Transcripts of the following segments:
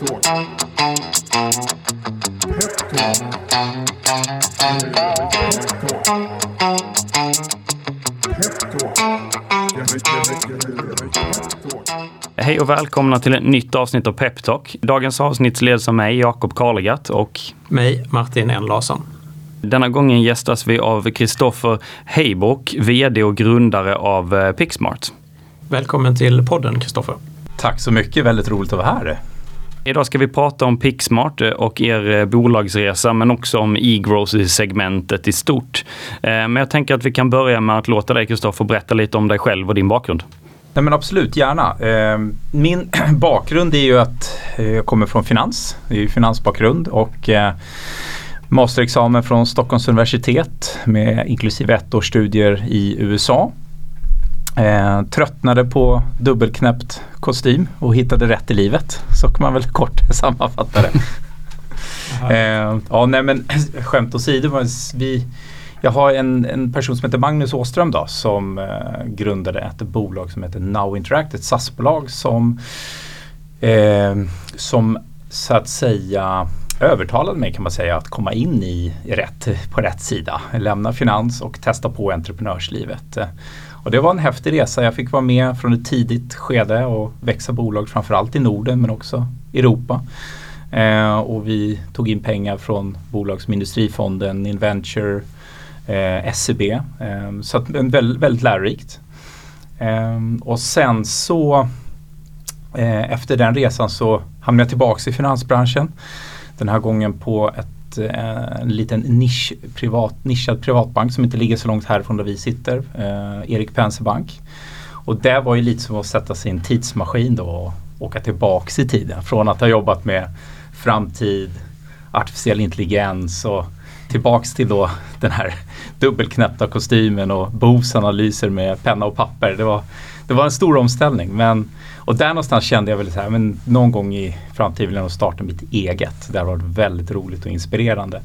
Peptalk. Hej och välkomna till ett nytt avsnitt av Peptalk. Dagens avsnitt leds av mig, Jakob Karlegatt och Mig, Martin N Larsson. denna gången gästas vi av Kristoffer Heibock, VD och grundare av eh, Pixmart. Välkommen till podden, Kristoffer. Tack så mycket, väldigt roligt att vara här. Idag ska vi prata om Pixmart eh, och er eh, bolagsresa men också om e-grocery-segmentet i stort. Eh, men jag tänker att vi kan börja med att låta dig Kristoffer berätta lite om dig själv och din bakgrund. Nej men absolut, gärna. Ehm, min bakgrund är ju att jag kommer från finans, det är ju finansbakgrund och masterexamen från Stockholms universitet med inklusive ett års studier i USA. Eh, tröttnade på dubbelknäppt kostym och hittade rätt i livet. Så kan man väl kort sammanfatta det. Eh, ja, nej men skämt åsido. Vi, jag har en, en person som heter Magnus Åström då, som eh, grundade ett bolag som heter Now Interact, ett SAS-bolag som, eh, som så att säga övertalade mig kan man säga att komma in i rätt, på rätt sida. Lämna finans och testa på entreprenörslivet. Och det var en häftig resa. Jag fick vara med från ett tidigt skede och växa bolag framförallt i Norden men också Europa. Eh, och vi tog in pengar från bolag som Industrifonden, Inventure, eh, SEB. Eh, så att, väldigt, väldigt lärorikt. Eh, och sen så eh, efter den resan så hamnade jag tillbaks i finansbranschen. Den här gången på ett, Eh, en liten nisch, privat, nischad privatbank som inte ligger så långt härifrån där vi sitter. Eh, Erik Penser Bank. Och det var ju lite som att sätta sig i en tidsmaskin då och åka tillbaks i tiden. Från att ha jobbat med framtid, artificiell intelligens och tillbaks till då den här dubbelknäppta kostymen och behovsanalyser med penna och papper. Det var, det var en stor omställning. Men, och där någonstans kände jag väl så här, men någon gång i framtiden vill jag nog starta mitt eget. Det har varit väldigt roligt och inspirerande.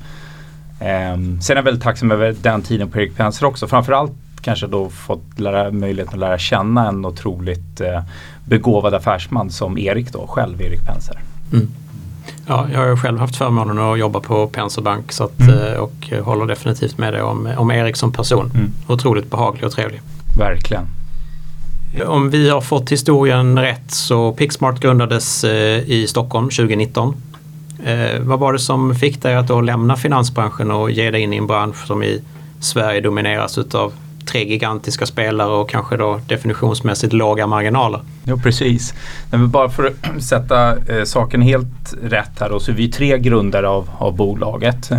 Ehm, sen är jag väldigt tacksam över den tiden på Erik Penser också. Framförallt kanske då fått lära, möjligheten att lära känna en otroligt eh, begåvad affärsman som Erik då, själv Erik Penser. Mm. Ja, jag har ju själv haft förmånen att jobba på Penser Bank så att, Mm. eh, och håller definitivt med dig om, om Erik som person. Mm. Otroligt behaglig och trevlig. Verkligen. Om vi har fått historien rätt så Pixmart grundades eh, i Stockholm 2019. Eh, vad var det som fick dig att då lämna finansbranschen och ge dig in i en bransch som i Sverige domineras utav tre gigantiska spelare och kanske då definitionsmässigt låga marginaler? Jo precis. Nej, men bara för att sätta eh, saken helt rätt här då, så är vi tre grundare av, av bolaget.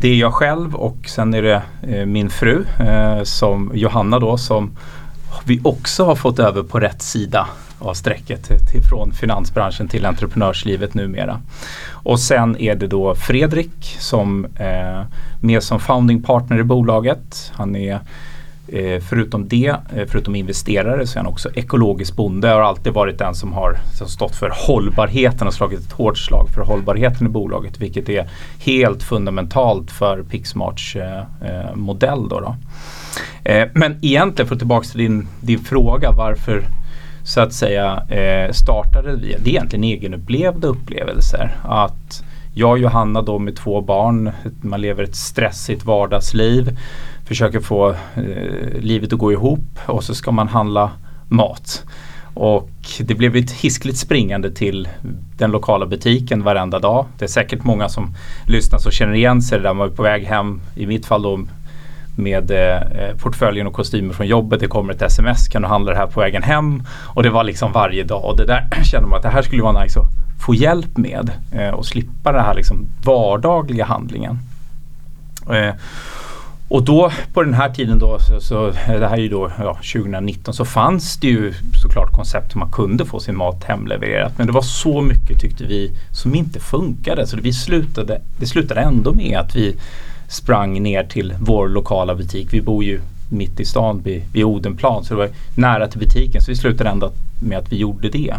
Det är jag själv och sen är det eh, min fru eh, som Johanna då som vi också har fått över på rätt sida av strecket till, från finansbranschen till entreprenörslivet numera. Och sen är det då Fredrik som eh, är med som founding partner i bolaget. Han är Eh, förutom det, eh, förutom investerare så är han också ekologisk bonde. Har alltid varit den som har som stått för hållbarheten och slagit ett hårt slag för hållbarheten i bolaget. Vilket är helt fundamentalt för Pixmarts eh, eh, modell. Då, då. Eh, men egentligen för att tillbaka till din, din fråga varför så att säga eh, startade vi. Det är egentligen egenupplevda upplevelser. Att jag och Johanna då med två barn, man lever ett stressigt vardagsliv försöker få eh, livet att gå ihop och så ska man handla mat. Och det blev ett hiskligt springande till den lokala butiken varenda dag. Det är säkert många som lyssnar som känner igen sig där man är på väg hem. I mitt fall då med eh, eh, portföljen och kostymer från jobbet. Det kommer ett sms, kan du handla det här på vägen hem? Och det var liksom varje dag. Och det där kände man att det här skulle vara nice att få hjälp med eh, och slippa den här liksom vardagliga handlingen. Eh, och då på den här tiden då, så, så det här är ju då ja, 2019, så fanns det ju såklart koncept hur man kunde få sin mat hemlevererat. Men det var så mycket tyckte vi som inte funkade. Så vi slutade, det slutade ändå med att vi sprang ner till vår lokala butik. Vi bor ju mitt i stan vid, vid Odenplan så det var nära till butiken. Så vi slutade ändå med att vi gjorde det.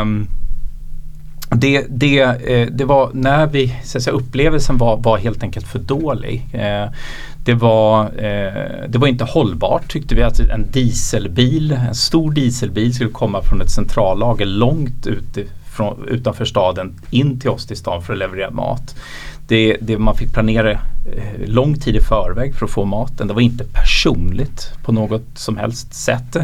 Um, det, det, eh, det var när vi, så att säga, upplevelsen var, var helt enkelt för dålig. Eh, det, var, eh, det var inte hållbart tyckte vi att en dieselbil, en stor dieselbil skulle komma från ett centrallager långt ute från, utanför staden in till oss till stan för att leverera mat. Det, det man fick planera eh, lång tid i förväg för att få maten. Det var inte personligt på något som helst sätt.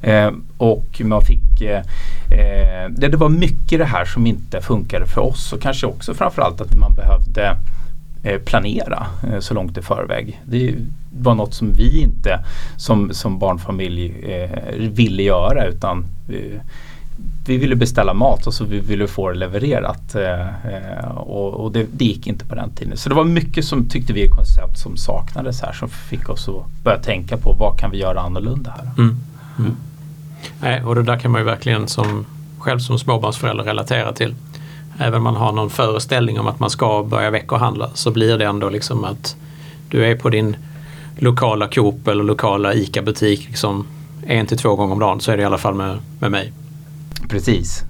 Eh, och man fick eh, eh, det, det var mycket det här som inte funkade för oss och kanske också framförallt att man behövde Eh, planera eh, så långt i förväg. Det var något som vi inte som, som barnfamilj eh, ville göra utan eh, vi, ville beställa mat och så vi ville få det levererat. Eh, eh, och, och det, det, gick inte på den tiden. Så det var mycket som tyckte vi koncept som saknades här som fick oss att börja tänka på vad kan vi göra annorlunda här. Mm. Mm. Nej, och det där kan man ju verkligen som själv som småbarnsförälder relatera till även om man har någon föreställning om att man ska börja veckohandla så blir det ändå liksom att du är på din lokala Coop eller lokala ICA-butik liksom en till två gånger om dagen så är det i alla fall med, med mig. Precis.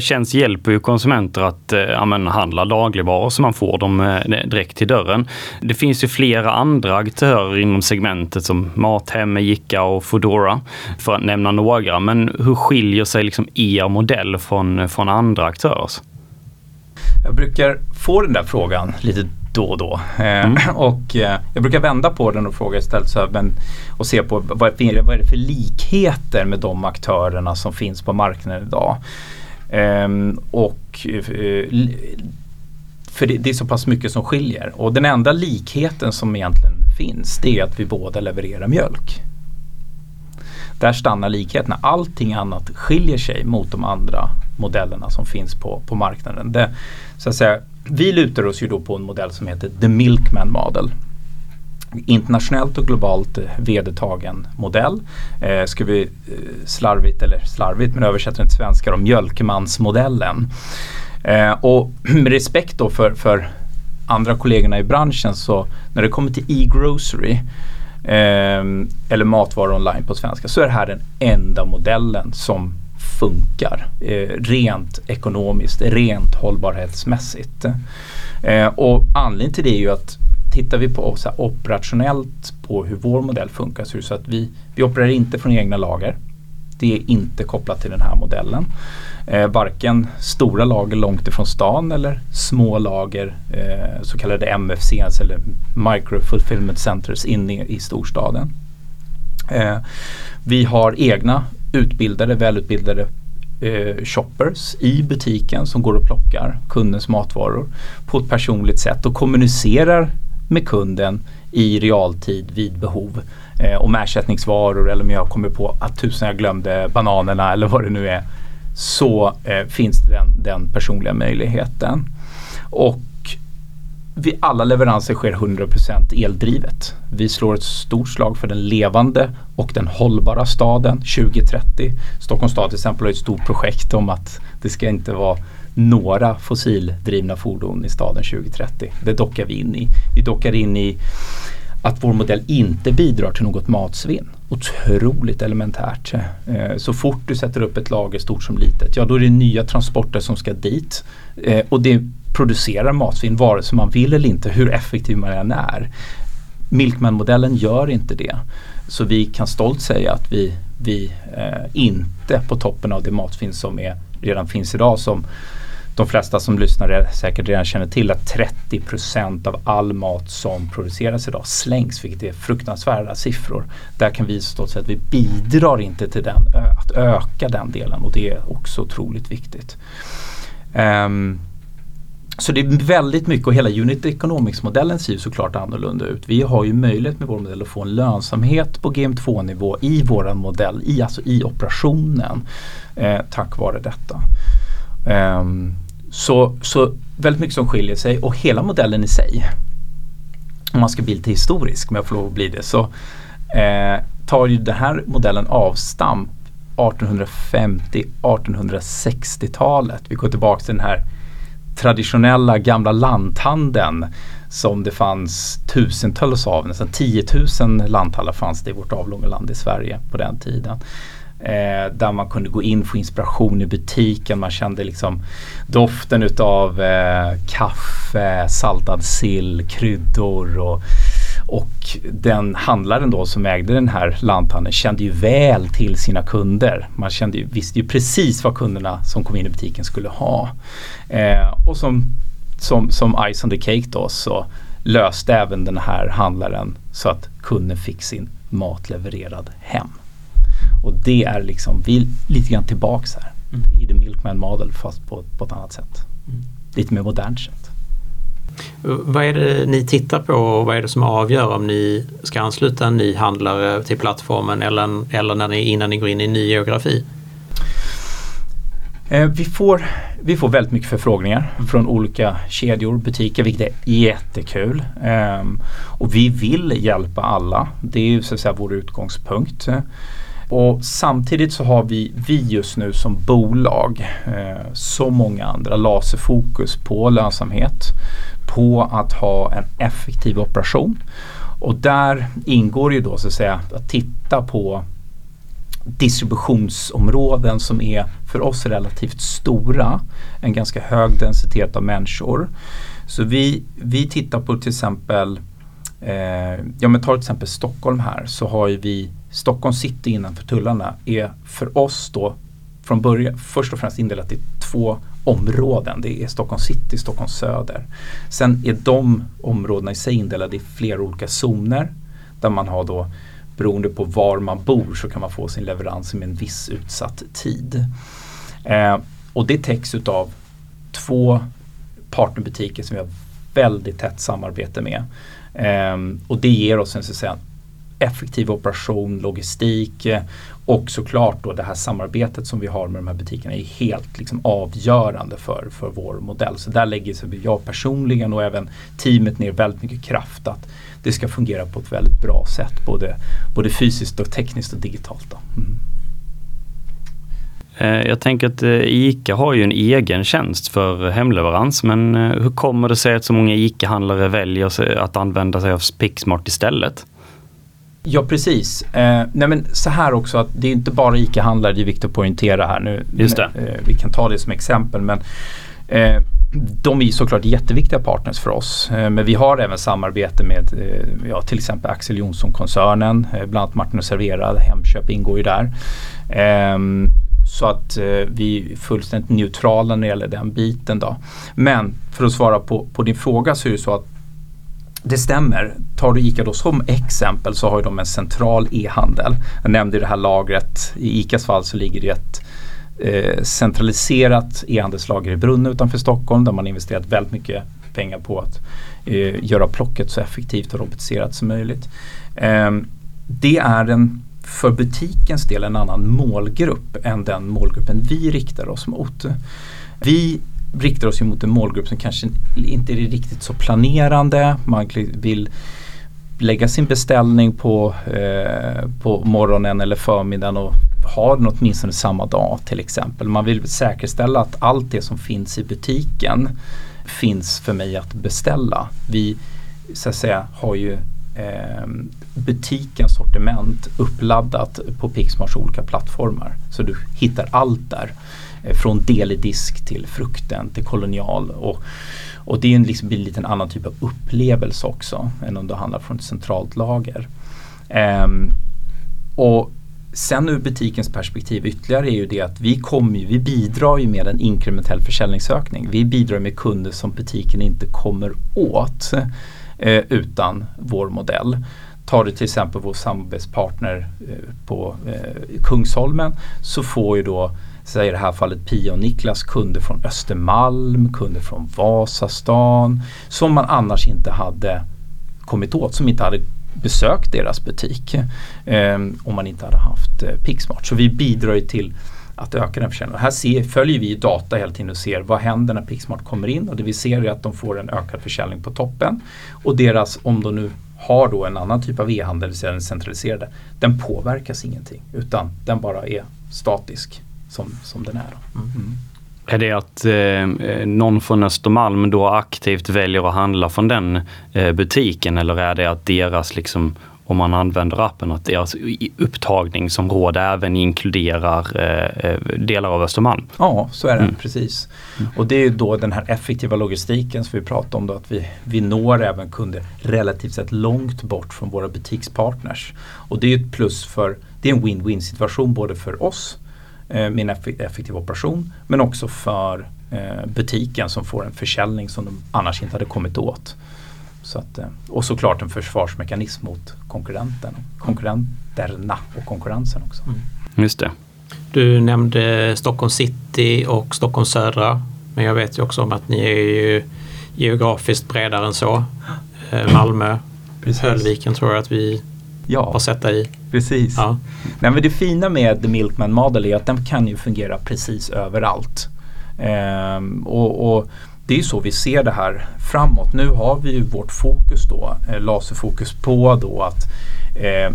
Tjänst hjälper ju konsumenter att eh, handla dagligvaror så man får dem eh, direkt till dörren. Det finns ju flera andra aktörer inom segmentet som Mathem, Ica och Foodora för att nämna några. Men hur skiljer sig liksom er modell från, från andra aktörer? Jag brukar få den där frågan lite då och då. Eh, mm. och eh, jag brukar vända på den och fråga istället så här, men, och se på vad är, vad är det för likheter med de aktörerna som finns på marknaden idag. Um, och uh, för det, det, är så pass mycket som skiljer. Och den enda likheten som egentligen finns det är att vi båda levererar mjölk. Där stannar likheterna. Allting annat skiljer sig mot de andra modellerna som finns på, på marknaden. Det, så att säga, vi lutar oss ju då på en modell som heter The Milkman Model internationellt och globalt eh, vedertagen modell. Eh, ska vi eh, slarvigt, eller slarvigt men översätter till svenska, om mjölkmansmodellen. Eh, och med respekt då för, för andra kollegorna i branschen så när det kommer till e-grocery eh, eller matvaror online på svenska så är det här den enda modellen som funkar eh, rent ekonomiskt, rent hållbarhetsmässigt. Eh, och anledningen till det är ju att tittar vi på så här, operationellt på hur vår modell funkar så är det så att vi, vi opererar inte från egna lager. Det är inte kopplat till den här modellen. Eh, varken stora lager långt ifrån stan eller små lager, eh, så kallade MFCs alltså eller Micro Fulfillment Centers inne i storstaden. Eh, vi har egna utbildade, välutbildade eh, shoppers i butiken som går och plockar kundens matvaror på ett personligt sätt och kommunicerar med kunden i realtid vid behov. Eh, om ersättningsvaror eller om jag kommer på att tusen jag glömde bananerna eller vad det nu är. Så eh, finns det den, den personliga möjligheten. Och vid alla leveranser sker 100% eldrivet. Vi slår ett stort slag för den levande och den hållbara staden 2030. Stockholms stad till exempel har ett stort projekt om att det ska inte vara några fossildrivna fordon i staden 2030. Det dockar vi in i. Vi dockar in i att vår modell inte bidrar till något matsvinn. Otroligt elementärt. Eh, så fort du sätter upp ett lager stort som litet, ja då är det nya transporter som ska dit. Eh, och det producerar matsvinn vare sig man vill eller inte, hur effektiv man än är. Milkman-modellen gör inte det. Så vi kan stolt säga att vi, vi eh, inte på toppen av det matsvinn som är, redan finns idag som de flesta som lyssnar säkert redan känner till att 30% av all mat som produceras idag slängs, vilket är fruktansvärda siffror. Där kan vi stå säga att vi bidrar inte till den, eh, att öka den delen och det är också otroligt viktigt. Um, så det är väldigt mycket och hela Unit Economics-modellen ser ju såklart annorlunda ut. Vi har ju möjlighet med vår modell att få en lönsamhet på GM2-nivå i våran modell, i, alltså i operationen, eh, tack vare detta. Um, så, så väldigt mycket som skiljer sig och hela modellen i sig, om man ska bli lite historisk, om jag får lov att bli det, så eh, tar ju den här modellen avstamp 1850-1860-talet. Vi går tillbaka till den här traditionella gamla lanthandeln som det fanns tusentals av, nästan 10 000 lanthallar fanns det i vårt avlånga land i Sverige på den tiden. Eh, där man kunde gå in och få inspiration i butiken. Man kände liksom doften utav eh, kaffe, saltad sill, kryddor och, och den handlaren då som ägde den här lanthandeln kände ju väl till sina kunder. Man kände ju, visste ju precis vad kunderna som kom in i butiken skulle ha. Eh, och som, som, som Ice on the Cake då så löste även den här handlaren så att kunden fick sin mat levererad hem. Och det är liksom, vi är lite grann tillbaks här mm. i the Milkman Model fast på, på ett annat sätt. Mm. Lite mer modernt sätt. Vad är det ni tittar på och vad är det som avgör om ni ska ansluta en ny handlare till plattformen eller, eller när ni, innan ni går in i en ny geografi? Eh, vi, får, vi får väldigt mycket förfrågningar mm. från olika kedjor, butiker, vilket är jättekul. Eh, och vi vill hjälpa alla. Det är ju så att säga vår utgångspunkt. Och samtidigt så har vi, vi just nu som bolag, eh, som många andra, laserfokus på lönsamhet, på att ha en effektiv operation. Och där ingår ju då så att säga att titta på distributionsområden som är för oss relativt stora. En ganska hög densitet av människor. Så vi, vi tittar på till exempel, eh, ja men ta till exempel Stockholm här så har ju vi Stockholm city innanför tullarna är för oss då från början först och främst indelat i två områden. Det är Stockholm city, Stockholm söder. Sen är de områdena i sig indelade i flera olika zoner där man har då beroende på var man bor så kan man få sin leverans med en viss utsatt tid. Eh, och det täcks av två partnerbutiker som vi har väldigt tätt samarbete med. Eh, och det ger oss en så att säga, effektiv operation, logistik eh, och såklart då det här samarbetet som vi har med de här butikerna är helt liksom avgörande för, för vår modell. Så där lägger sig jag personligen och även teamet ner väldigt mycket kraft att det ska fungera på ett väldigt bra sätt både, både fysiskt och tekniskt och digitalt. Mm. Eh, jag tänker att eh, ICA har ju en egen tjänst för hemleverans men hur kommer det sig att så många ICA-handlare väljer att använda sig av Picksmart istället? Ja precis. Eh, nej men så här också att det är inte bara ICA-handlare, det är viktigt att poängtera här nu. Just det. Eh, vi kan ta det som exempel men eh, de är såklart jätteviktiga partners för oss. Eh, men vi har även samarbete med eh, ja, till exempel Axel Jonsson-koncernen, eh, bland annat Martin och Servera, Hemköp ingår ju där. Ehm, så att vi är fullständigt neutrala när det gäller den biten. Då. Men för att svara på, på din fråga så är det så att det stämmer. Tar du ICA då som exempel så har de en central e-handel. Jag nämnde det här lagret. I ICAs fall så ligger det ett eh, centraliserat e-handelslager i Brunne utanför Stockholm där man investerat väldigt mycket pengar på att eh, göra plocket så effektivt och robotiserat som möjligt. Eh, det är en för butikens del en annan målgrupp än den målgruppen vi riktar oss mot. Vi riktar oss ju mot en målgrupp som kanske inte är riktigt så planerande. Man vill lägga sin beställning på, eh, på morgonen eller förmiddagen och ha den åtminstone samma dag till exempel. Man vill säkerställa att allt det som finns i butiken finns för mig att beställa. Vi så att säga har ju eh, butikens sortiment uppladdat på Pixmars olika plattformar. Så du hittar allt där. Eh, från disk till frukten till kolonial. Och, och det är en, liksom en liten annan typ av upplevelse också än om du handlar från ett centralt lager. Um, och Sen ur butikens perspektiv ytterligare är ju det att vi, kommer, vi bidrar ju med en inkrementell försäljningsökning. Vi bidrar med kunder som butiken inte kommer åt eh, utan vår modell. Tar du till exempel vår samarbetspartner eh, på eh, Kungsholmen så får ju då så i det här fallet Pia och Niklas kunder från Östermalm, kunder från Vasastan som man annars inte hade kommit åt, som inte hade besökt deras butik eh, om man inte hade haft eh, Pixmart. Så vi bidrar ju till att öka den försäljningen. Här ser, följer vi data hela tiden och ser vad händer när Pixmart kommer in och det vi ser är att de får en ökad försäljning på toppen och deras, om de nu har då en annan typ av e-handel, den centraliserade, den påverkas ingenting utan den bara är statisk som, som den är. Mm. mm. Är det att eh, någon från Östermalm då aktivt väljer att handla från den eh, butiken eller är det att deras liksom, om man använder appen att deras upptagningsområde även inkluderar eh, eh, delar av Östermalm. Ja, så är det mm. precis. Och det är då den här effektiva logistiken som vi pratade om då att vi, vi når även kunder relativt sett långt bort från våra butikspartners. Och det är ett plus för, det är en win-win situation både för oss eh, med en effektiv operation men också för eh, butiken som får en försäljning som de annars inte hade kommit åt. Så att, eh, och såklart en försvarsmekanism mot konkurrenten, konkurrenterna och konkurrensen också. Mm. Just det. Du nämnde Stockholm city och Stockholm södra. Men jag vet ju också om att ni är ju geografiskt bredare än så. Eh, Malmö, Precis. Höllviken tror jag att vi ja. har sett dig i. Precis. Ja. Nej, men det fina med The Milkman Model är att den kan ju fungera precis överallt. Ehm, och, och, det är så vi ser det här framåt. Nu har vi ju vårt fokus då, eh, laserfokus på då att eh,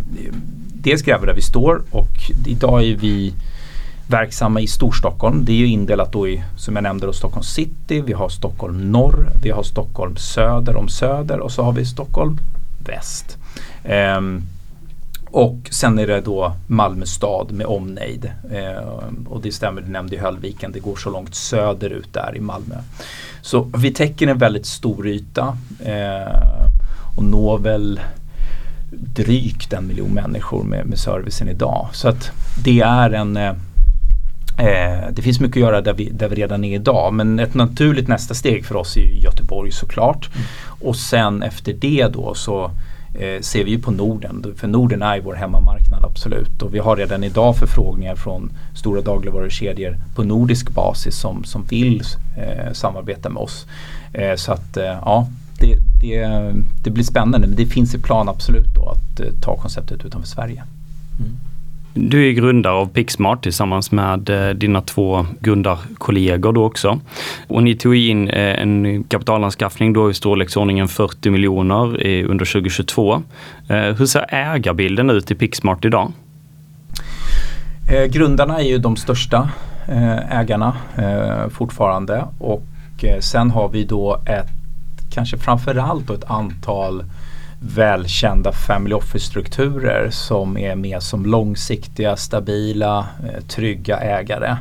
dels gräva där vi står och idag är vi verksamma i Storstockholm. Det är ju indelat då i, som jag nämnde, då, Stockholm city, vi har Stockholm norr, vi har Stockholm söder om söder och så har vi Stockholm väst. Um, och sen är det då Malmö stad med omnejd. Eh, och det stämmer, du nämnde Höllviken, det går så långt söderut där i Malmö. Så vi täcker en väldigt stor yta eh, och når väl drygt en miljon människor med, med servicen idag. Så att det är en eh, eh, det finns mycket att göra där vi, där vi redan är idag men ett naturligt nästa steg för oss är Göteborg såklart. Mm. Och sen efter det då så eh, ser vi ju på Norden. För Norden är vår hemmamarknad absolut. Och vi har redan idag förfrågningar från stora dagligvarukedjor på nordisk basis som, som vill eh, samarbeta med oss. Eh, så att eh, ja, det, det, det, blir spännande. Men det finns i plan absolut då att eh, ta konceptet utanför Sverige. Mm. Du är grundare av Pixmart tillsammans med eh, dina två grundarkollegor då också. Och ni tog in eh, en kapitalanskaffning då i storleksordningen 40 miljoner eh, under 2022. Hur ser ägarbilden ut i Pixmart idag? Grundarna är ju de största ägarna fortfarande och sen har vi då ett, kanske framförallt ett antal välkända family office-strukturer som är med som långsiktiga, stabila, eh, trygga ägare.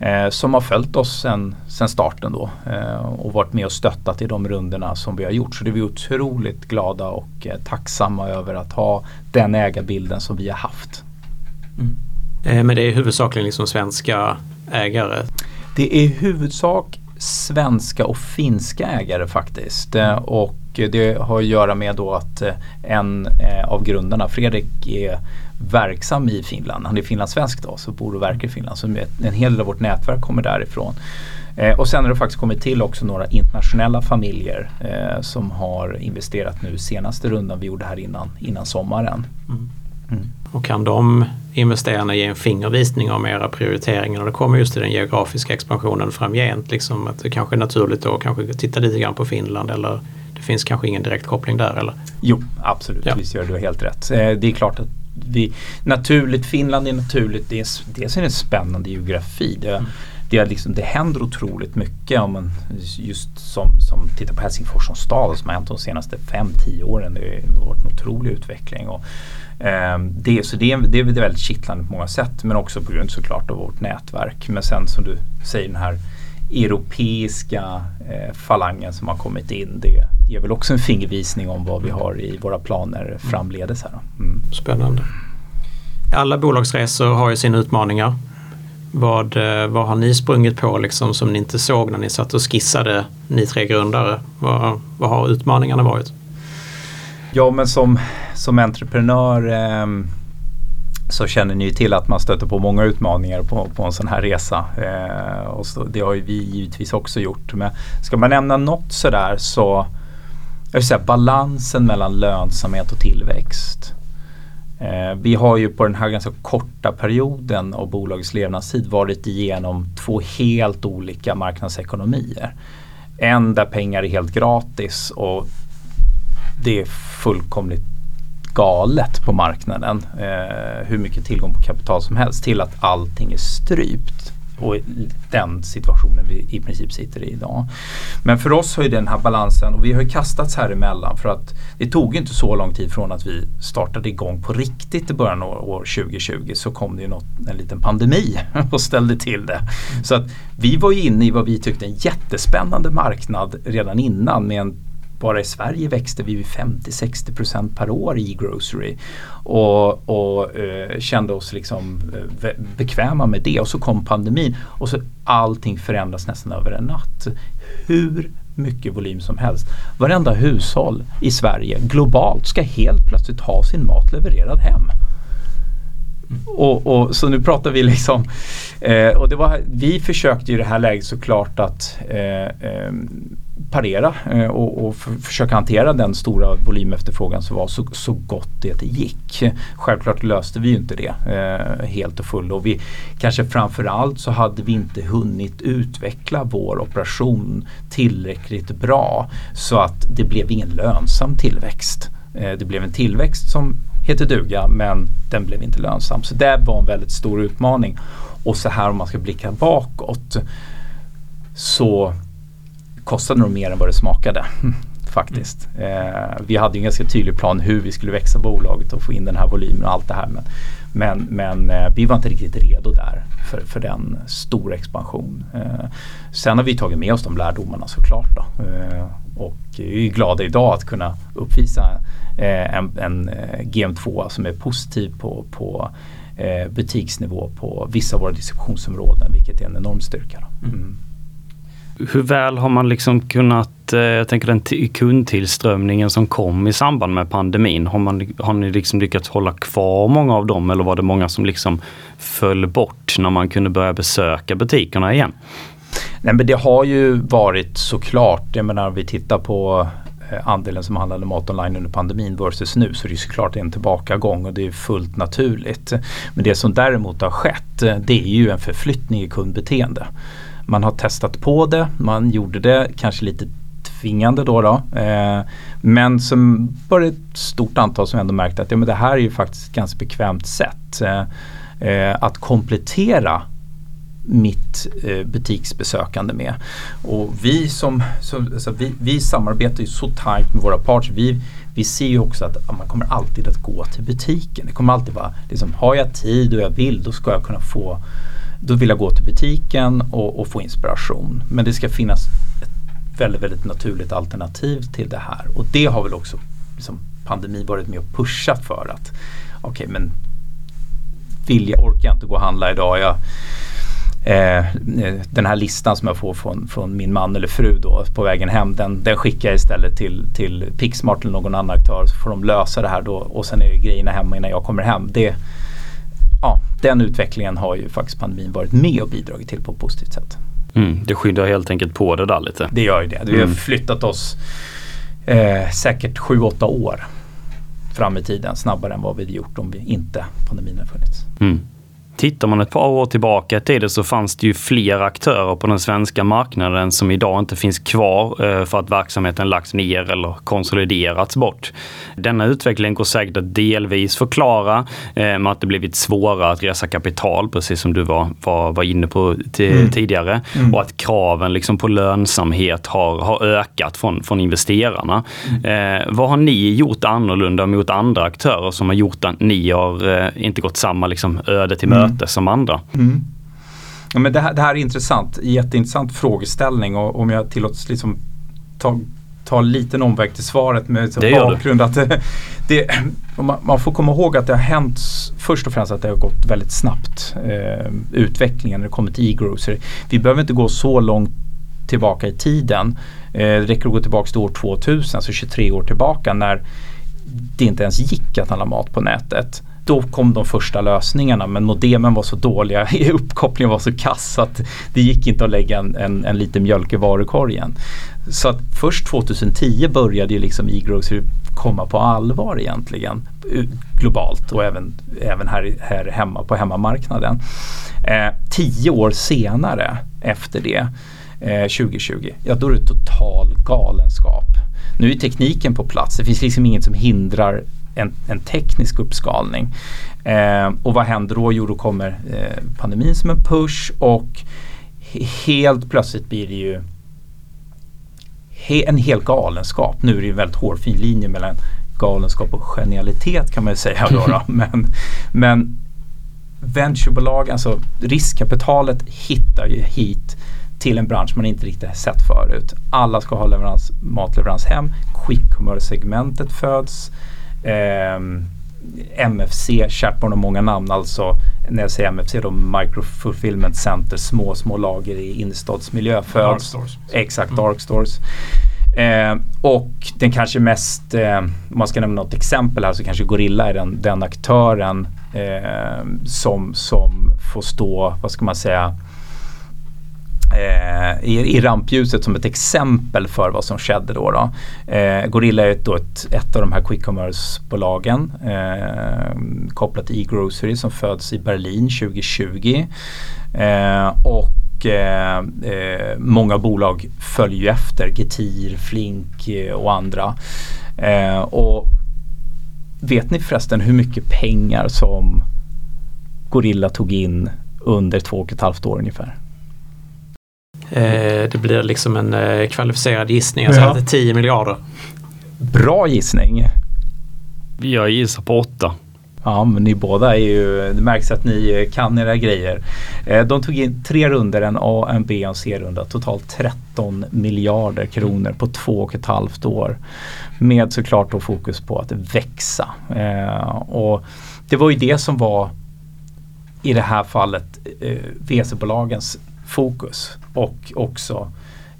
Eh, som har följt oss sen, sen starten då eh, och varit med och stöttat i de rundorna som vi har gjort. Så det är vi otroligt glada och eh, tacksamma över att ha den ägarbilden som vi har haft. Mm. Eh, men det är huvudsakligen liksom svenska ägare? Det är huvudsak svenska och finska ägare faktiskt. Eh, och det har att göra med då att eh, en eh, av grundarna, Fredrik, är verksam i Finland. Han är finlandssvensk då, så bor och verkar i Finland. Så en hel del av vårt nätverk kommer därifrån. och sen har det faktiskt kommit till också några internationella familjer som har investerat nu senaste rundan vi gjorde här innan, innan sommaren. Mm. Mm. Och kan de investerarna ge en fingervisning om era prioriteringar när det kommer just till den geografiska expansionen framgent? Liksom att det kanske är naturligt då kanske titta lite grann på Finland eller finns kanske ingen direkt koppling där eller? Jo, absolut. Ja. Visst gör du helt rätt. Eh, det är klart att vi, naturligt, Finland är naturligt. Det är, dels är det en spännande geografi. Det, mm. det, liksom, det händer otroligt mycket om man just som, som tittar på Helsingfors som stad som har hänt de senaste 5-10 åren. Det har varit en otrolig utveckling. Och, Ehm, det, så det, är, det är väldigt kittlande på många sätt men också på grund såklart av vårt nätverk. Men sen som du säger den här europeiska eh, falangen som har kommit in. Det ger väl också en fingervisning om vad vi har i våra planer framledes. Här mm. Spännande. Alla bolagsresor har ju sina utmaningar. Vad, eh, vad har ni sprungit på liksom som ni inte såg när ni satt och skissade, ni tre grundare? Vad, vad har utmaningarna varit? Ja men som, som entreprenör eh, så känner ni ju till att man stöter på många utmaningar på, på en sån här resa. Eh, och så, det har ju vi givetvis också gjort. Men ska man nämna något sådär så jag vill säga balansen mellan lönsamhet och tillväxt. Eh, vi har ju på den här ganska korta perioden av bolagets levnadstid varit igenom två helt olika marknadsekonomier. En där pengar är helt gratis och det är fullkomligt galet på marknaden. Eh, hur mycket tillgång på kapital som helst till att allting är strypt. och den situationen vi i princip sitter i idag. Men för oss har ju den här balansen och vi har ju kastats här emellan för att det tog inte så lång tid från att vi startade igång på riktigt i början av år 2020 så kom det ju något, en liten pandemi och ställde till det. Så att vi var ju inne i vad vi tyckte en jättespännande marknad redan innan med en bara i Sverige växte vi 50-60% per år i grocery och, och eh, kände oss liksom eh, bekväma med det och så kom pandemin och så allting förändras nästan över en natt. Hur mycket volym som helst. Varenda hushåll i Sverige globalt ska helt plötsligt ha sin mat levererad hem. Och, och, så nu pratar vi liksom, eh, och det var, vi försökte i det här läget såklart att eh, eh, parera eh, och, och för, försöka hantera den stora volymefterfrågan som var så, så gott det gick. Självklart löste vi ju inte det eh, helt och fullt och vi kanske framförallt så hade vi inte hunnit utveckla vår operation tillräckligt bra så att det blev ingen lönsam tillväxt. Eh, det blev en tillväxt som heter duga men den blev inte lönsam. Så det var en väldigt stor utmaning. Och så här om man ska blicka bakåt så kostade nog mer än vad det smakade. Faktiskt. Eh, vi hade en ganska tydlig plan hur vi skulle växa bolaget och få in den här volymen och allt det här. Men, men, men eh, vi var inte riktigt redo där för, för den stora expansion. Eh, sen har vi tagit med oss de lärdomarna såklart. Då. Eh, och är glada idag att kunna uppvisa en, en eh, GM2 som är positiv på, på butiksnivå på vissa av våra distributionsområden vilket är en enorm styrka. Mm hur väl har man liksom kunnat, eh, jag tänker den kundtillströmningen som kom i samband med pandemin, har, man, har ni liksom lyckats hålla kvar många av dem eller var det många som liksom föll bort när man kunde börja besöka butikerna igen? Nej men det har ju varit såklart, jag menar vi tittar på eh, Eh, andelen som handlade mat online under pandemin versus nu så det är såklart en tillbakagång och det är fullt naturligt. Men det som däremot har skett eh, det är ju en förflyttning i kundbeteende. Man har testat på det, man gjorde det kanske lite tvingande då. då eh, men som var det ett stort antal som ändå märkte att ja, men det här är ju faktiskt ett ganska bekvämt sätt eh, eh att komplettera mitt eh, butiksbesökande med. Och vi som, så, alltså vi, vi samarbetar ju så tajt med våra parts. Vi, vi ser ju också att man kommer alltid att gå till butiken. Det kommer alltid vara, liksom, har jag tid och jag vill då ska jag kunna få då vill jag gå till butiken och, och få inspiration. Men det ska finnas ett väldigt, väldigt naturligt alternativ till det här. Och det har väl också liksom, pandemin varit med och pushat för att okej okay, men vill jag, orkar jag inte gå och handla idag. Jag, eh, den här listan som jag får från, från, min man eller fru då på vägen hem den, den skickar jag istället till, till Pixmart eller någon annan aktör så får de lösa det här då och sen är grejerna hemma innan jag kommer hem. Det, ja, den utvecklingen har ju faktiskt pandemin varit med och bidragit till på ett positivt sätt. Mm, det skyddar helt enkelt på det där lite. Det gör ju det. Vi har mm. flyttat oss eh, säkert 7-8 år fram i tiden snabbare än vad vi hade gjort om vi inte pandemin hade funnits. Mm. Tittar man ett par år tillbaka i tiden så fanns det ju fler aktörer på den svenska marknaden som idag inte finns kvar eh, för att verksamheten lagts ner eller konsoliderats bort. Denna utveckling går säkert att delvis förklara eh, med att det blivit svårare att resa kapital, precis som du var, var, var inne på mm. tidigare. Mm. Och att kraven liksom på lönsamhet har, har ökat från, från investerarna. Mm. Eh, vad har ni gjort annorlunda mot andra aktörer som har gjort att ni har eh, inte gått samma liksom, öde till möte möte som andra. Mm. Ja, men det, här, det här är intressant, jätteintressant frågeställning och om jag tillåts liksom ta, ta en liten omväg till svaret med det bakgrund att det, det, man, man, får komma ihåg att det har hänt först och främst att det har gått väldigt snabbt eh, utvecklingen när det kommer till e-grocery. Vi behöver inte gå så långt tillbaka i tiden. Eh, det räcker att gå tillbaka till år 2000, alltså 23 år tillbaka när det inte ens gick att handla mat på nätet då kom de första lösningarna men modemen var så dåliga, uppkopplingen var så kass att det gick inte att lägga en, en, en liten mjölk i varukorgen. Så att först 2010 började ju liksom e-grocery komma på allvar egentligen globalt och även, även här, här hemma på hemmamarknaden. Eh, tio år senare efter det, eh, 2020, ja då är det total galenskap. Nu är tekniken på plats, det finns liksom inget som hindrar en, en teknisk uppskalning. Eh, och vad händer då? Jo, då kommer eh, pandemin som en push och helt plötsligt blir det ju he, en hel galenskap. Nu är det ju en väldigt hårfin linje mellan galenskap och genialitet kan man ju säga. Då, då. Men, men venturebolag, alltså riskkapitalet hittar ju hit till en bransch man inte riktigt sett förut. Alla ska ha leverans, matleverans hem. Quick commerce-segmentet föds. Eh, MFC, Chatborn och många namn alltså. När jag säger MFC då Micro Fulfillment Center, små, små lager i innerstadsmiljö. Dark stores. Exakt, mm. dark stores. Eh, och den kanske mest, eh, om man ska nämna något exempel här så kanske Gorilla är den, den aktören eh, som, som får stå, vad ska man säga, eh, i, i rampljuset som ett exempel för vad som skedde då. då. Eh, Gorilla är ett, då ett, ett av de här quick commerce-bolagen eh, kopplat till e-grocery som föds i Berlin 2020. Eh, och eh, eh, många bolag följer ju efter, Getir, Flink eh, och andra. Eh, och vet ni förresten hur mycket pengar som Gorilla tog in under två och ett halvt år ungefär? Eh, det blir liksom en eh, kvalificerad gissning. Jag säger att det är 10 miljarder. Bra gissning. Jag gissar på 8. Ja, men ni båda är ju, det märks att ni kan era grejer. Eh, de tog in tre runder, en A, en B och en C-runda. Totalt 13 miljarder kronor på två och ett halvt år. Med såklart då fokus på att växa. och det var ju det som var i det här fallet VC-bolagens fokus och också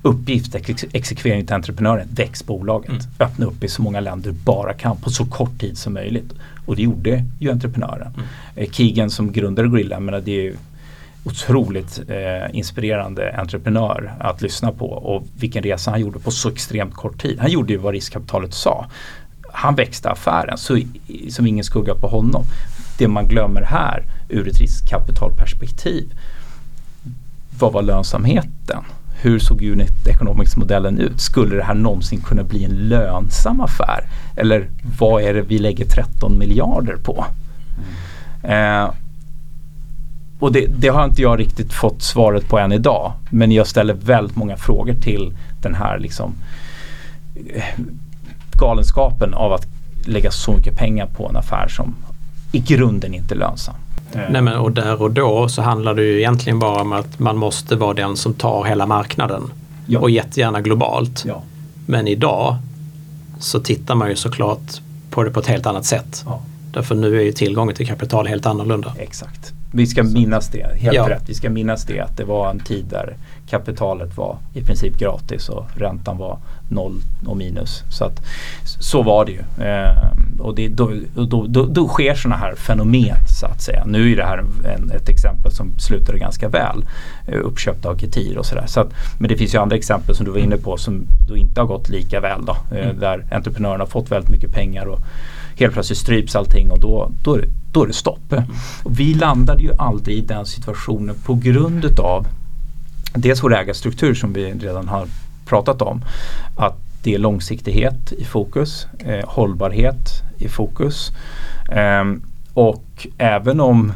uppgift, ex exekvering till entreprenören, väx bolaget. Mm. Öppna upp i så många länder du bara kan på så kort tid som möjligt. Och det gjorde ju entreprenören. Mm. Eh, Keegan som grundade Gorilla, men det är ju otroligt eh, inspirerande entreprenör att lyssna på och vilken resa han gjorde på så extremt kort tid. Han gjorde ju vad riskkapitalet sa. Han växte affären, så, som ingen skugga på honom. Det man glömmer här ur ett riskkapitalperspektiv vad var lönsamheten? Hur såg unit economics-modellen ut? Skulle det här någonsin kunna bli en lönsam affär? Eller vad är det vi lägger 13 miljarder på? Mm. Eh, och det, det, har inte jag riktigt fått svaret på än idag. Men jag ställer väldigt många frågor till den här liksom, eh, galenskapen av att lägga så mycket pengar på en affär som i grunden inte är lönsam. Eh. Nej, men, och där och då så handlar det ju egentligen bara om att man måste vara den som tar hela marknaden. Ja. Och jättegärna globalt. Ja. Men idag så tittar man ju såklart på det på ett helt annat sätt. Ja. Därför nu är ju tillgången till kapital helt annorlunda. Exakt. Vi ska minnas det, helt ja. rätt. Vi ska minnas det att det var en tid där kapitalet var i princip gratis och räntan var noll och minus. Så, att, så var det ju. Eh, och det, då, då, då, då sker sådana här fenomen så att säga. Nu är det här en, ett exempel som slutade ganska väl. Eh, uppköpt av Ketir och sådär. Så men det finns ju andra exempel som du var inne på som då inte har gått lika väl. Då, eh, mm. Där entreprenörerna har fått väldigt mycket pengar och helt plötsligt stryps allting och då, då, är, det, då är det stopp. Mm. Och vi landade ju aldrig i den situationen på grund utav dels vår ägarstruktur som vi redan har pratat om. Att det är långsiktighet i fokus, eh, hållbarhet i fokus. Eh, och även om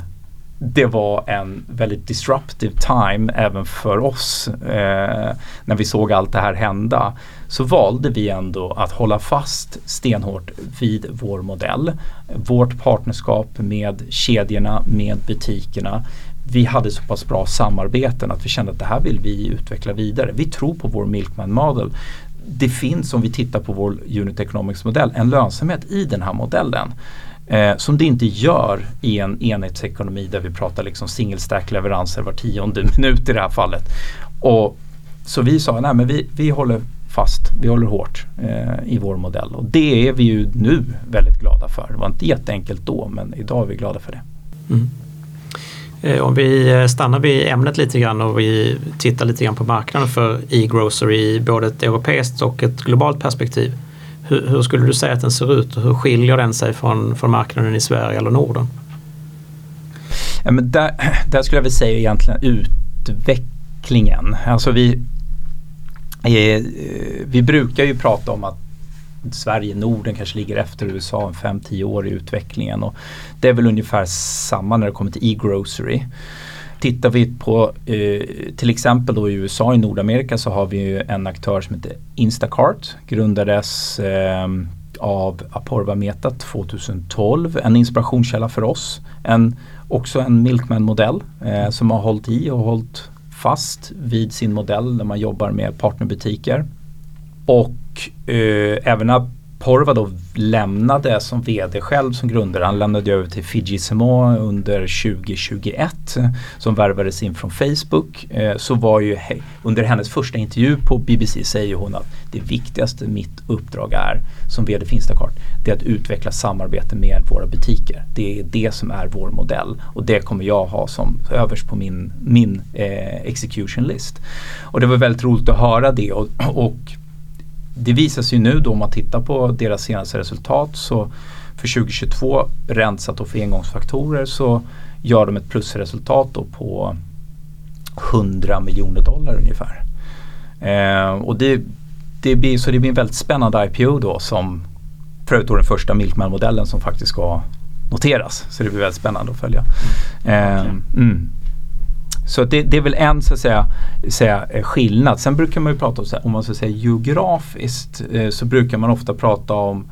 det var en väldigt disruptive time även för oss eh, när vi såg allt det här hända så valde vi ändå att hålla fast stenhårt vid vår modell. Vårt partnerskap med kedjorna, med butikerna. Vi hade så pass bra samarbeten att vi kände att det här vill vi utveckla vidare. Vi tror på vår Milkman Model. Det finns om vi tittar på vår Unit Economics modell en lönsamhet i den här modellen. Eh, som det inte gör i en enhetsekonomi där vi pratar liksom single stack leveranser var tionde minut i det här fallet. Och, så vi sa, nej men vi, vi håller fast, vi håller hårt eh, i vår modell. Och det är vi ju nu väldigt glada för. Det var inte jätteenkelt då men idag är vi glada för det. Mm. Eh, om vi eh, stannar vid ämnet lite grann och vi tittar lite grann på marknaden för e-grocery i både ett europeiskt och ett globalt perspektiv. Hur, hur, skulle du säga att den ser ut och hur skiljer den sig från, från marknaden i Sverige eller Norden? Ja, men där, där skulle jag vilja säga egentligen utvecklingen. Alltså vi, eh, vi brukar ju prata om att Sverige, Norden kanske ligger efter USA 5-10 år i utvecklingen. Och det är väl ungefär samma när det kommer till e-grocery. Tittar vi på eh, till exempel då i USA i Nordamerika så har vi en aktör som heter Instacart. Grundades eh, av Aporva Meta 2012. En inspirationskälla för oss. En, också en Milkman-modell eh, som har hållit i och hållit fast vid sin modell när man jobbar med partnerbutiker. Och eh, även Porva då lämnade som vd själv som grundare. Han lämnade över till Fiji Fijisimo under 2021 eh, som värvades in från Facebook. Eh, så var ju under hennes första intervju på BBC säger hon att det viktigaste mitt uppdrag är som vd för Instacart det är att utveckla samarbete med våra butiker. Det är det som är vår modell och det kommer jag ha som överst på min, min eh, execution list. Och det var väldigt roligt att höra det och, och det visar sig nu då om man tittar på deras senaste resultat så för 2022 rensat och för engångsfaktorer så gör de ett plusresultat då på 100 miljoner dollar ungefär. Eh, och det, det blir, så det blir en väldigt spännande IPO då som förutom den första Milkman-modellen som faktiskt ska noteras. Så det blir väldigt spännande att följa. Eh, mm. Så det, det, är väl en så att säga, säga, eh, skillnad. Sen brukar man ju prata om, så här, om man ska säga geografiskt eh, så brukar man ofta prata om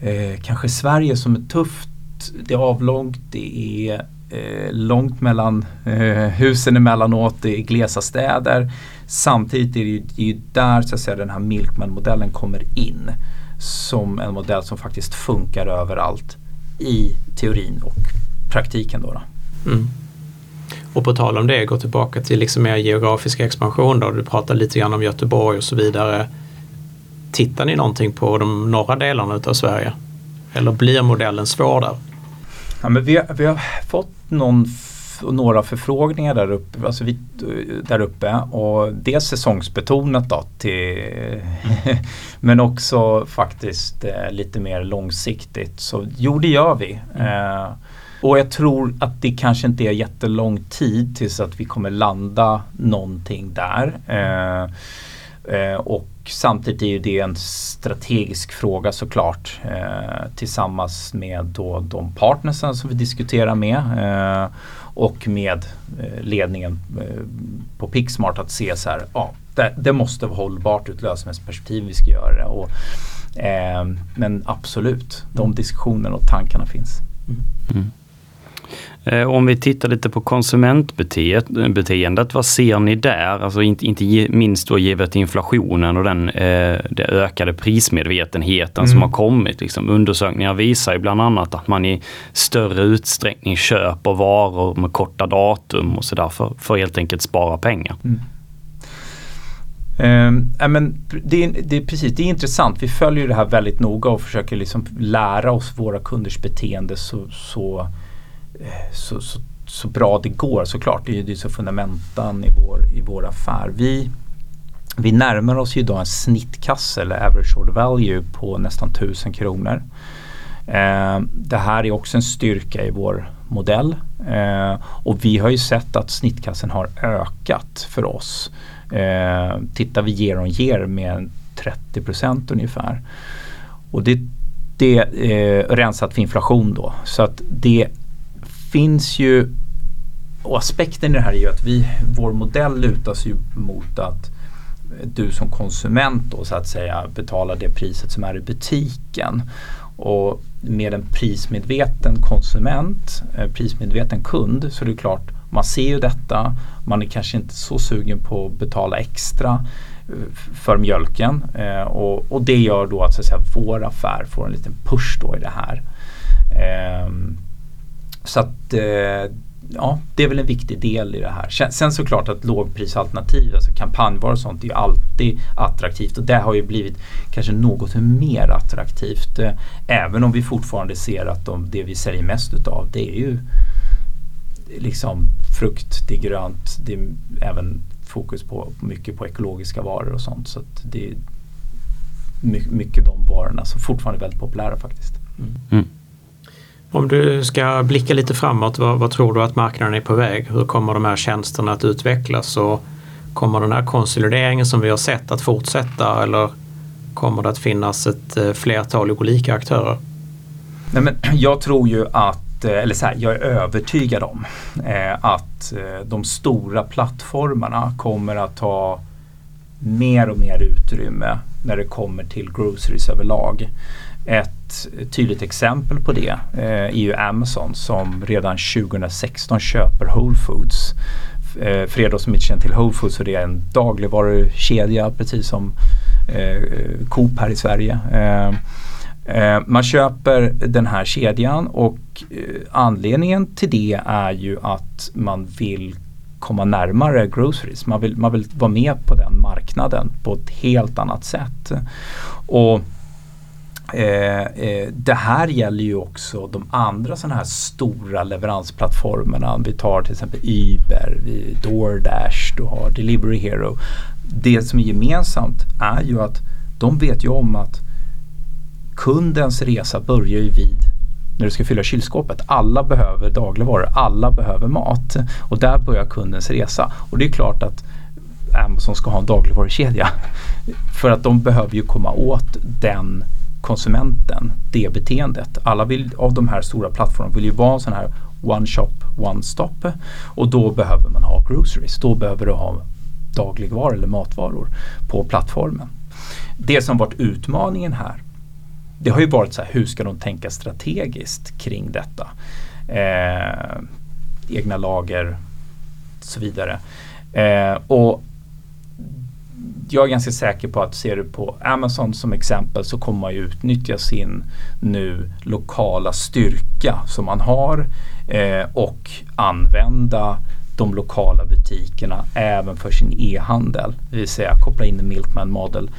eh, kanske Sverige som är tufft. Det är avlångt, det är eh, långt mellan eh, husen emellanåt, det är glesa städer. Samtidigt är det ju, det är ju där så att säga, den här Milkman-modellen kommer in som en modell som faktiskt funkar överallt i teorin och praktiken. Då, då. Mm. Och på tal om det, gå tillbaka till liksom mer geografisk expansion då. Du pratar lite grann om Göteborg och så vidare. Tittar ni någonting på de norra delarna av Sverige? Eller blir modellen svår där? Ja, men vi, har, vi har fått någon några förfrågningar där uppe, alltså vi, där uppe och dels säsongsbetonat då till, men också faktiskt eh, lite mer långsiktigt. Så jo det gör vi. Mm. Eh, och jag tror att det kanske inte är jättelång tid tills att vi kommer landa någonting där. Eh, eh, och samtidigt är det en strategisk fråga såklart eh, tillsammans med då de partnersen som vi diskuterar med eh, och med eh, ledningen eh, på Pixmart att se så här, ja, det, det måste vara hållbart ur ett lönsamhetsperspektiv vi ska göra det. Och, men absolut, de diskussionerna och tankarna finns. Mm. Eh, om vi tittar lite på konsumentbeteendet, vad ser ni där? Alltså inte, inte minst då givet inflationen och den, eh, den ökade prismedvetenheten mm. som har kommit. Liksom. Undersökningar visar ju bland annat att man i större utsträckning köper varor med korta datum och sådär för, för helt enkelt spara pengar. Mm. Uh, men det, det, är precis, det är intressant. Vi följer det här väldigt noga och försöker liksom lära oss våra kunders beteende så, så så, så, så, bra det går såklart. Det är ju så fundamentan i vår, i vår affär. Vi, vi närmar oss ju idag en snittkasse eller average order value på nästan 1000 kronor. Eh, det här är också en styrka i vår modell eh, och vi har ju sett att snittkassen har ökat för oss. Eh, tittar vi year on year med 30 procent ungefär. Och det, det eh, rensat för inflation då. Så att det finns ju och aspekten i det här är ju att vi, vår modell lutas ju mot att du som konsument då så att säga betalar det priset som är i butiken. Och med en prismedveten konsument, eh, prismedveten kund så är det klart, man ser ju detta, man är kanske inte så sugen på att betala extra eh, för mjölken eh, och, och, det gör då att, så att säga, vår affär får en liten push då i det här. Eh, så att eh, ja, det är väl en viktig del i det här. Sen, såklart att lågprisalternativ, alltså kampanjvaror och sånt, är ju alltid attraktivt och det har ju blivit kanske något mer attraktivt. Eh, även om vi fortfarande ser att de, det vi säljer mest utav det är ju liksom frukt, det är grönt, det är även fokus på mycket på ekologiska varor och sånt. Så det är mycket de varorna som fortfarande är väldigt populära faktiskt. Mm. Mm. Om du ska blicka lite framåt, vad, vad, tror du att marknaden är på väg? Hur kommer de här tjänsterna att utvecklas och kommer den här konsolideringen som vi har sett att fortsätta eller kommer det att finnas ett eh, flertal olika aktörer? Nej, men jag tror ju att, eh, eller så här, jag är övertygad om eh, att eh, de stora plattformarna kommer att ta mer och mer utrymme när det kommer till groceries överlag. Ett tydligt exempel på det eh, är ju Amazon som redan 2016 köper Whole Foods. Eh, för er då som inte känner till Whole Foods så det är en dagligvarukedja precis som eh, Coop här i Sverige. Eh, eh, man köper den här kedjan och eh, anledningen till det är ju att man vill komma närmare groceries. Man vill, man vill vara med på den marknaden på ett helt annat sätt. Och Eh, eh, det här gäller ju också de andra sådana här stora leveransplattformarna. Vi tar till exempel Uber, DoorDash, du har Delivery Hero. Det som är gemensamt är ju att de vet ju om att kundens resa börjar ju vid när du ska fylla kylskåpet. Alla behöver dagligvaror, alla behöver mat och där börjar kundens resa. Och det är klart att Amazon ska ha en dagligvarukedja. För att de behöver ju komma åt den konsumenten, det beteendet. Alla vill, av de här stora plattformarna vill ju vara en sån här one shop, one stop och då behöver man ha groceries. Då behöver du ha dagligvaror eller matvaror på plattformen. Det som varit utmaningen här det har ju varit så här, hur ska de tänka strategiskt kring detta? Eh, egna lager och så vidare. Eh, och jag är ganska säker på att ser du på Amazon som exempel så kommer man ju utnyttja sin nu lokala styrka som man har eh, och använda de lokala butikerna även för sin e-handel. Det vill säga koppla in en Milkman Model.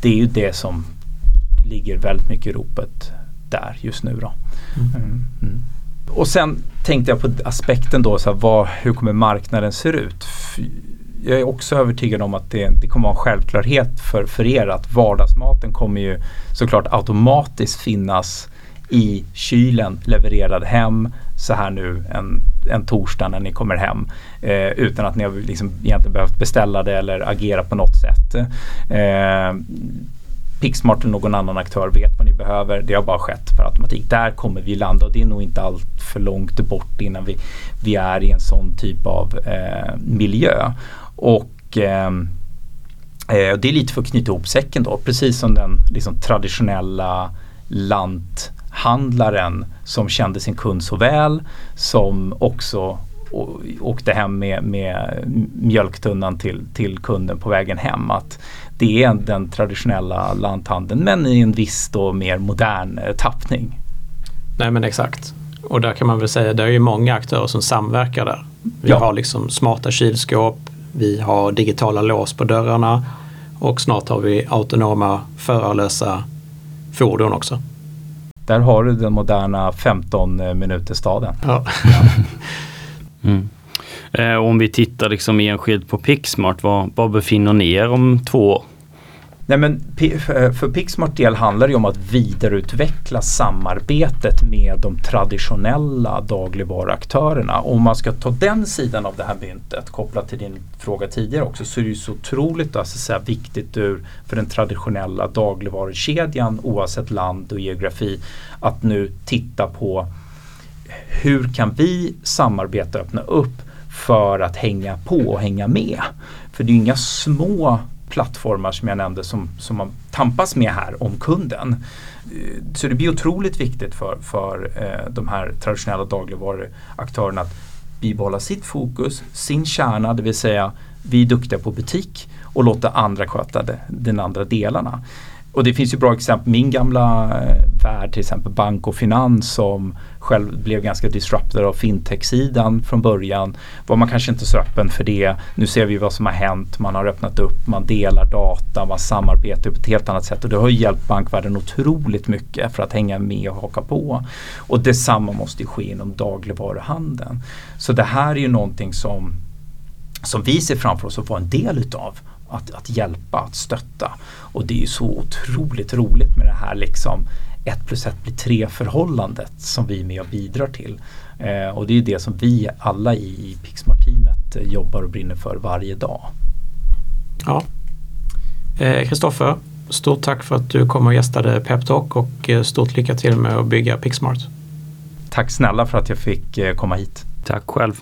Det är ju det som ligger väldigt mycket i ropet där just nu. Då. Mm. Mm. Och sen tänkte jag på aspekten då, så här, vad, hur kommer marknaden se ut? Jag är också övertygad om att det, det kommer vara en självklarhet för, för er att vardagsmaten kommer ju såklart automatiskt finnas i kylen levererad hem så här nu en, en torsdag när ni kommer hem eh, utan att ni har liksom egentligen behövt beställa det eller agera på något sätt. Eh, Pixmart eller någon annan aktör vet vad ni behöver. Det har bara skett per automatik. Där kommer vi landa och det är nog inte allt för långt bort innan vi, vi är i en sån typ av eh, miljö. Och ehm, eh, det är lite för att knyta ihop säcken då. Precis som den liksom, traditionella lanthandlaren som kände sin kund så väl som också åkte hem med, med mjölktunnan till, till kunden på vägen hem. Att det är den traditionella lanthandeln men i en viss då mer modern eh, tappning. Nej men exakt. Och där kan man väl säga, det är ju många aktörer som samverkar där. Vi ja. har liksom smarta kylskåp, vi har digitala lås på dörrarna och snart har vi autonoma förarlösa fordon också. Där har du den moderna 15 eh, minuters staden. Ja. mm. Eh, om vi tittar liksom enskilt på Pixmart, var, var befinner ni er om två år? Nej, men eh, för Pixmart del handlar det om att vidareutveckla samarbetet med de traditionella dagligvaruaktörerna. Om man ska ta den sidan av det här myntet kopplat till din fråga tidigare också så är det ju så otroligt alltså, så viktigt ur, för den traditionella dagligvarukedjan oavsett land och geografi att nu titta på hur kan vi samarbeta och öppna upp för att hänga på och hänga med. För det är inga små plattformar som jag nämnde som, som man tampas med här om kunden. Så det blir otroligt viktigt för, för eh, de här traditionella dagligvaruaktörerna att bibehålla sitt fokus, sin kärna, det vill säga vi är duktiga på butik och låta andra sköta de den andra delarna. Och det finns ju bra exempel. Min gamla eh, värld till exempel bank och finans som själv blev ganska disrupted av fintech-sidan från början. Var man kanske inte så öppen för det. Nu ser vi vad som har hänt. Man har öppnat upp, man delar data, man samarbetar på ett helt annat sätt och det har hjälpt bankvärlden otroligt mycket för att hänga med och haka på. Och detsamma måste ske inom dagligvaruhandeln. Så det här är ju någonting som som vi ser framför oss att vara en del utav att, att hjälpa, att stötta. Och det är ju så otroligt roligt med det här liksom ett plus ett blir tre förhållandet som vi är med och bidrar till. Eh, och det är det som vi alla i, i Pixmart-teamet eh, jobbar och brinner för varje dag. Ja. Kristoffer, Stort tack för att du kom och gästade Peptalk och eh, stort lycka till med att bygga Pixmart. Tack snälla för att jag fick eh, komma hit. Tack själv.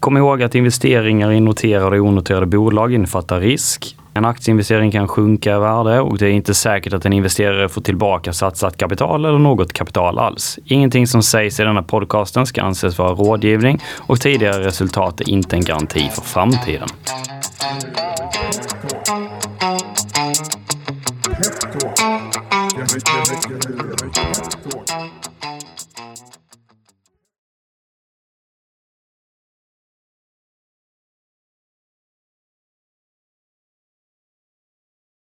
Kom ihåg att investeringar i noterade och onoterade bolag innefattar risk. En aktieinvestering kan sjunka i värde och det är inte säkert att en investerare får tillbaka satsat kapital eller något kapital alls. Ingenting som sägs i denna podcasten ska anses vara rådgivning och tidigare resultat är inte en garanti för framtiden. Pep.